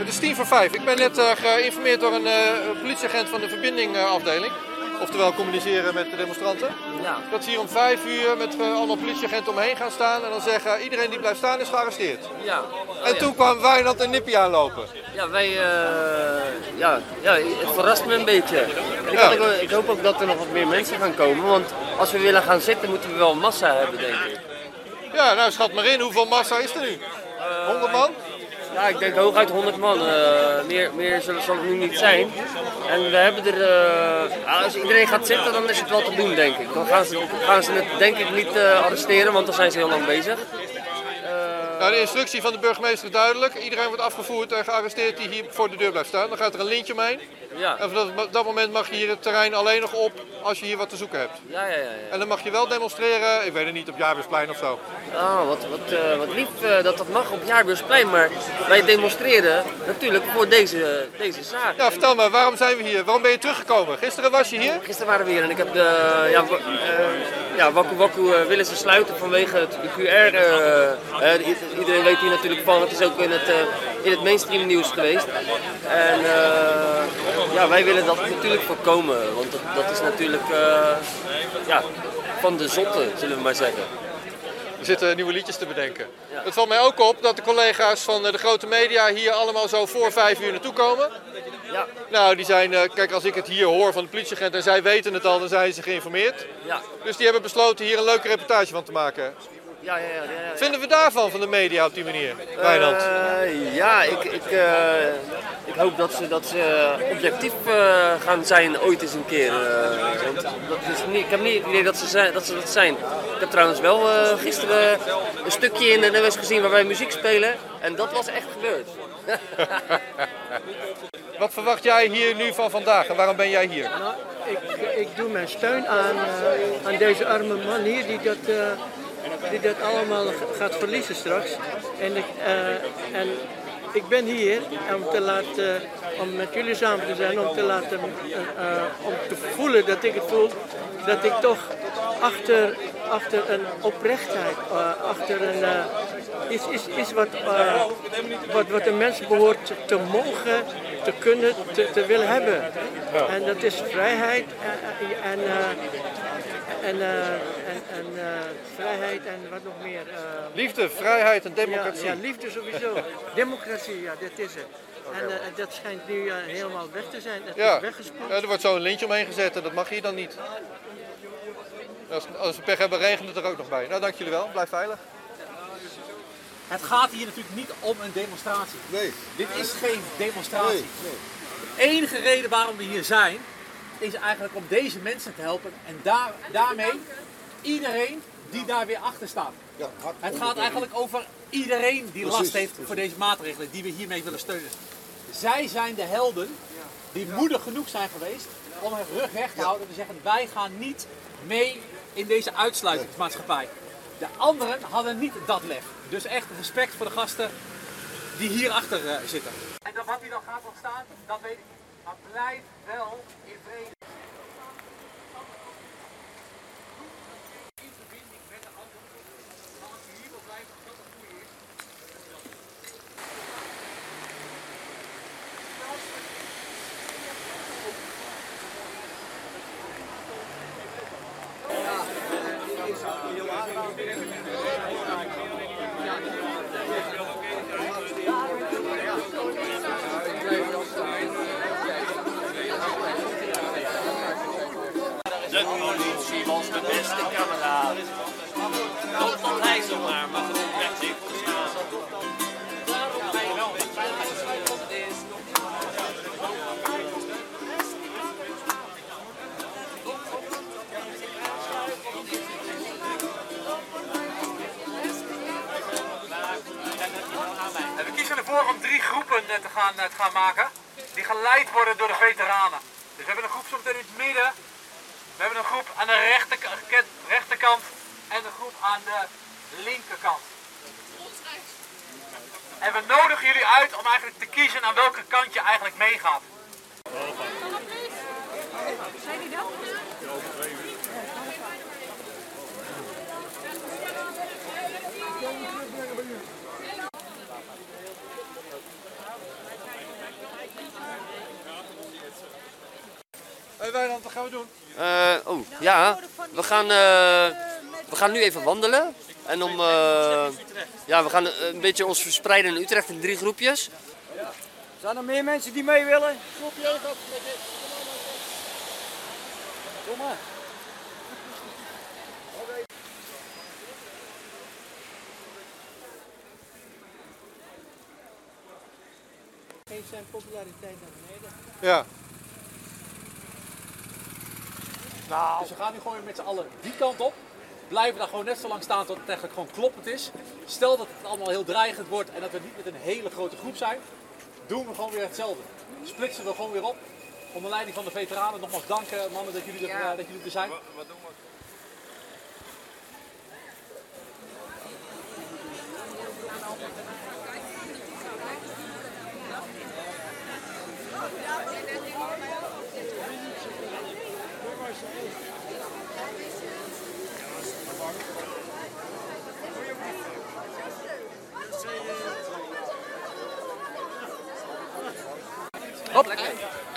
Het is tien voor vijf. Ik ben net uh, geïnformeerd door een uh, politieagent van de verbindingafdeling. Oftewel communiceren met de demonstranten. Ja. Dat ze hier om vijf uur met uh, allemaal politieagenten omheen gaan staan. En dan zeggen iedereen die blijft staan is gearresteerd. Ja. Oh, en toen kwam Wijnand en Nippie aanlopen. Ja, wij, ja, ja, het verrast me een beetje. En ik, ja. ook, ik hoop ook dat er nog wat meer mensen gaan komen. Want als we willen gaan zitten moeten we wel massa hebben denk ik. Ja, nou schat maar in. Hoeveel massa is er nu? 100 man? Ja, ik denk hooguit 100 man. Uh, meer meer zal, zal, het nu niet zijn. En we hebben er. Uh, als iedereen gaat zitten, dan is het wel te doen, denk ik. Dan gaan ze, gaan ze het denk ik niet uh, arresteren, want dan zijn ze heel lang bezig. Nou, de instructie van de burgemeester is duidelijk. Iedereen wordt afgevoerd en gearresteerd die hier voor de deur blijft staan. Dan gaat er een lintje omheen. Ja. En vanaf dat moment mag je hier het terrein alleen nog op als je hier wat te zoeken hebt. Ja, ja, ja, ja. En dan mag je wel demonstreren, ik weet het niet, op Jaarbeursplein of zo. Oh, wat, wat, uh, wat lief uh, dat dat mag op Jaarbeursplein, maar wij demonstreren natuurlijk voor deze, deze zaak. Ja, vertel me, waarom zijn we hier? Waarom ben je teruggekomen? Gisteren was je hier? Gisteren waren we hier en ik heb de, ja, uh, ja Waku Waku willen ze sluiten vanwege het, de QR. iedereen weet hier natuurlijk van, het is ook in het, in het mainstream nieuws geweest. En ja, wij willen dat natuurlijk voorkomen, want dat, dat is natuurlijk uh, ja, van de zotte, zullen we maar zeggen. Er zitten nieuwe liedjes te bedenken. Ja. Het valt mij ook op dat de collega's van de grote media hier allemaal zo voor vijf uur naartoe komen. Ja. Nou, die zijn, kijk, als ik het hier hoor van de politieagent en zij weten het al, dan zijn ze geïnformeerd. Ja. Dus die hebben besloten hier een leuke reportage van te maken. Ja, ja, ja, ja, Vinden we daarvan, van de media op die manier, Wijnand? Uh, ja, ik, ik, uh, ik hoop dat ze, dat ze objectief uh, gaan zijn ooit eens een keer. want dat is niet, ik heb niet het idee dat ze, zijn, dat ze dat zijn. Ik heb trouwens wel gisteren een stukje in de NOS gezien waar wij muziek spelen. En dat was echt gebeurd. Wat verwacht jij hier nu van vandaag en waarom ben jij hier? Nou, ik, ik doe mijn steun aan, aan deze arme man hier die dat die dat allemaal gaat verliezen straks. En ik, uh, en ik ben hier om, te laten, om met jullie samen te zijn, om te, laten, uh, om te voelen dat ik het voel, dat ik toch achter, achter een oprechtheid, uh, achter een, iets, iets, iets wat, wat, wat een mens behoort te mogen, te kunnen, te, te willen hebben. En dat is vrijheid en, en vrijheid en wat nog meer. Uh, liefde, vrijheid en democratie. Ja, ja liefde sowieso. democratie, ja, dat is het. En uh, dat schijnt nu helemaal weg te zijn. Het ja. is weggespoeld. Ja, er wordt zo een lintje omheen gezet en dat mag hier dan niet. Als, als we pech hebben, regent het er ook nog bij. Nou, dank jullie wel. Blijf veilig. Het gaat hier natuurlijk niet om een demonstratie. Nee. Dit is geen demonstratie. Nee, nee. De enige reden waarom we hier zijn, is eigenlijk om deze mensen te helpen en daar, daarmee iedereen die daar weer achter staat. Ja, het gaat eigenlijk over iedereen die last heeft voor deze maatregelen die we hiermee willen steunen. Zij zijn de helden die moedig genoeg zijn geweest om hun rug recht te houden en te zeggen wij gaan niet mee in deze uitsluitingsmaatschappij. De anderen hadden niet dat lef. Dus echt respect voor de gasten die hierachter uh, zitten. En dat wat hier dan gaat ontstaan, dat weet ik niet. Maar blijf wel in vrede. In verbinding met de anderen. Maar als je hier wil blijven, dat het goede is. De de beste kameraad. Totdat hij zomaar maar grondweg zich verstaan. Daarom hij wel een veiligheidsveilig is. We kiezen ervoor om drie groepen te gaan, te gaan maken. Die geleid worden door de veteranen. Dus we hebben een groep soms in het midden. We hebben een groep aan de rechterkant, rechterkant en een groep aan de linkerkant. En we nodigen jullie uit om eigenlijk te kiezen aan welke kant je eigenlijk meegaat. Hé Wijnand, wat gaan we doen? Eh, oh, ja. We gaan, eh, we gaan nu even wandelen. En om, eh, ja, we gaan een beetje ons verspreiden in Utrecht in drie groepjes. Zijn er meer mensen die mee willen? Kom maar. Geef zijn populariteit naar beneden. Ja. Dus we gaan nu gewoon weer met z'n allen die kant op. Blijven daar gewoon net zo lang staan tot het eigenlijk gewoon kloppend is. Stel dat het allemaal heel dreigend wordt en dat we niet met een hele grote groep zijn, doen we gewoon weer hetzelfde. Splitsen we gewoon weer op. Onder leiding van de veteranen. Nogmaals danken mannen dat jullie er, eh, dat jullie er zijn.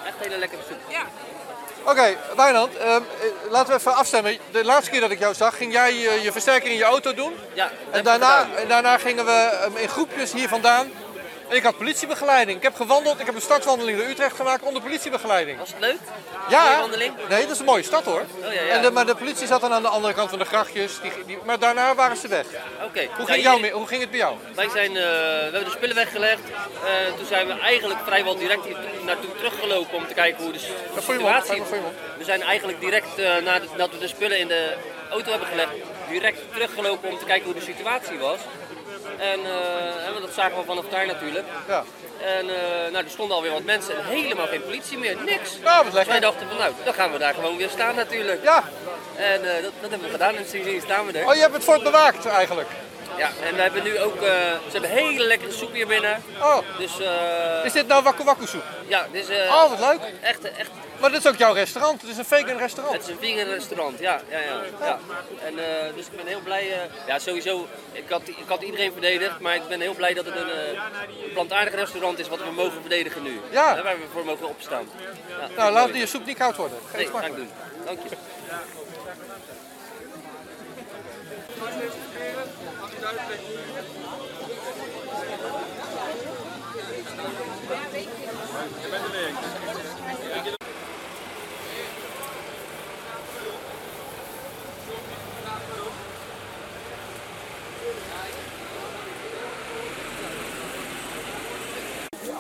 Echt hele lekkere soep. Oké, Wijnand, ehm, eh, laten we even afstemmen. De laatste keer dat ik jou zag, ging jij eh, je versterker in je auto doen. Ja, En daarna, en daarna gingen we ehm, in groepjes hier vandaan. En ik had politiebegeleiding. Ik heb gewandeld, ik heb een stadswandeling door Utrecht gemaakt onder politiebegeleiding. Was het leuk? Ja, wandeling? nee, dat is een mooie stad hoor. Oh, ja, ja. En de, maar de politie zat dan aan de andere kant van de grachtjes. Die, die, maar daarna waren ze weg. Oké. Hoe ging, jou, hoe ging het bij jou? Wij zijn, eh, we hebben de spullen weggelegd. Eh, toen zijn we eigenlijk vrijwel direct hier naartoe teruggelopen om te kijken hoe de situatie mond. We zijn eigenlijk direct eh, nadat we de spullen in de auto hebben gelegd, direct teruggelopen om te kijken hoe de situatie was. En, eh, dat zagen we vanaf daar natuurlijk. Ja. En eh, nou, er stonden alweer wat mensen en helemaal geen politie meer, niks. Ja, Dus wij dachten van nou, dan gaan we daar gewoon weer staan natuurlijk. Ja. En eh, dat, dat hebben we gedaan en sindsdien staan we er. Oh, je hebt het fort bewaakt eigenlijk. Ja, en we hebben nu ook, eh, ze hebben hele lekkere soep hier binnen. Oh, Dus eh, is dit nou Waku Waku soep? ja, dit is eh, Oh, wat leuk. echt, echt, Maar dit is ook jouw restaurant. Het is een vegan restaurant. het is een vegan restaurant, ja, ja, ja. ja. En, dus ik ben heel blij, ja sowieso, ik had, ik had iedereen verdedigd, maar ik ben heel blij dat het een plantaardig restaurant is wat we mogen verdedigen nu. Ja. Hè, waar we voor mogen opstaan. Ja, Nou, laat je soep niet koud worden. Nee, Geef ga ik doen. Dank je.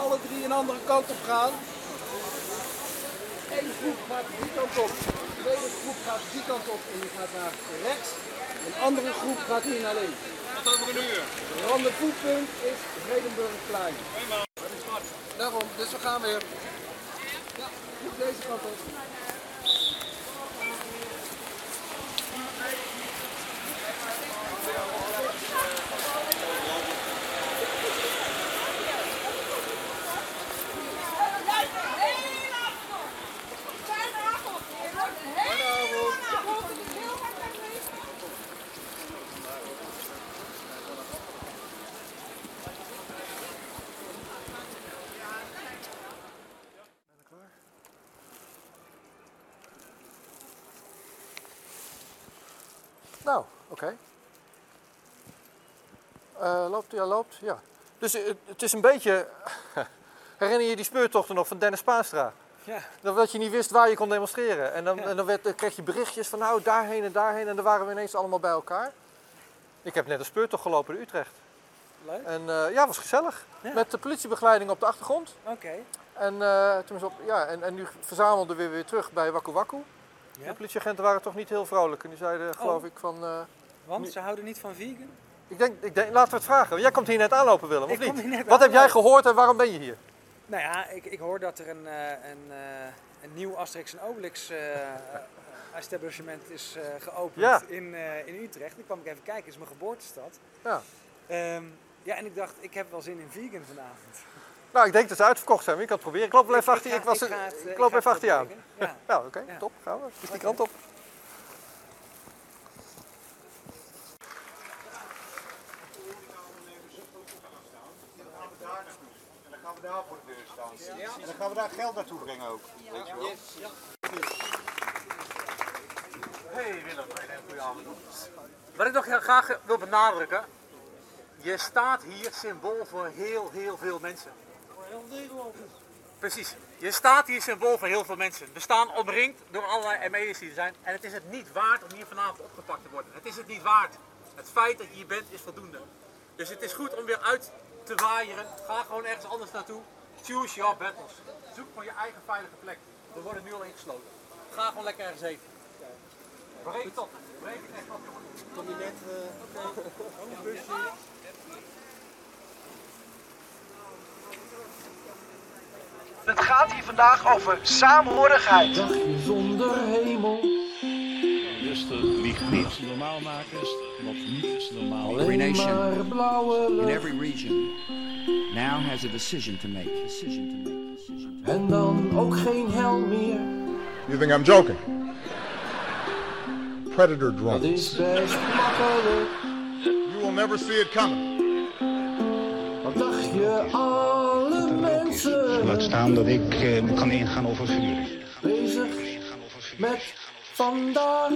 Alle drie een andere kant op gaan. Eén groep gaat die kant op. De tweede groep gaat die kant op en die gaat naar rechts. Een andere groep gaat hier naar links. Wat over een uur? Randenvoetpunt is Vredenburgplein. Daarom, dus we gaan weer. Ja, deze kant op. Nou, oké. Eh, loopt, ja, loopt, ja. Dus eh, het is een beetje... Herinner je die speurtochten nog van Dennis Paanstra? Ja. Dat, je niet wist waar je kon demonstreren. En dan, en dan, werd, dan kreeg je berichtjes van nou daarheen en daarheen. En dan waren we ineens allemaal bij elkaar. Ik heb net een speurtocht gelopen in Utrecht. Leuk. En eh, ja, was gezellig. Ja. Met de politiebegeleiding op de achtergrond. Oké. En, toen is op, ja, en, en nu verzamelden we weer terug bij Waku Waku. Ja. De politieagenten waren toch niet heel vrolijk. En die zeiden, geloof Oh. ik, van... eh, Want ze houden niet van vegan? ik denk, ik denk, laten we het vragen. Jij komt hier net aanlopen, Willem, of Ik kom niet? hier net Wat heb jij gehoord en waarom ben je hier? Nou ja, ik, ik hoor dat er een, eh, een, eh, een nieuw Asterix en Obelix eh, establishment is geopend Ja. in, in Utrecht. Ik kwam ik even kijken, het is mijn geboortestad. Ja. Ehm, ja, en ik dacht, ik heb wel zin in vegan vanavond. Nou, ik denk dat ze uitverkocht zijn, maar je kan het proberen. Ik loop wel even achter je. Ik, was, ik het, ik ik loop even achter je aan. Ja. Ja, oké, Ja. top. Gaan we. Dus die kant op. En dan gaan we daar voor de deur staan. En dan gaan we daar geld naartoe brengen ook. Weet je wel? Hey Willem, een goede avond. Wat ik nog heel graag wil benadrukken. Je staat hier symbool voor heel, heel veel mensen. Voor heel Nederland. Precies. Je staat hier symbool voor heel veel mensen. We staan omringd door allerlei ME'ers die er zijn. En het is het niet waard om hier vanavond opgepakt te worden. Het is het niet waard. Het feit dat je hier bent is voldoende. Dus het is goed om weer uit te waaieren. Ga gewoon ergens anders naartoe. Choose your battles. Zoek voor je eigen veilige plek. We worden nu al ingesloten. Ga gewoon lekker ergens heen. Breek het op. Breek het echt op. Kom je net, oké. busje. Het gaat hier vandaag over saamhorigheid. Zonder hemel. Rustig, liegt niet. normaal maken, wat niet is normaal. Every nation in every region now has a decision to make. Decision to make. Decision to make. En dan ook geen hel meer. You think I'm joking? Predator Dat drones. is best makkelijk. You will never see it coming. Wat dacht je, Laat staan dat ik eh, kan ingaan over vuur. bezig met vandaag.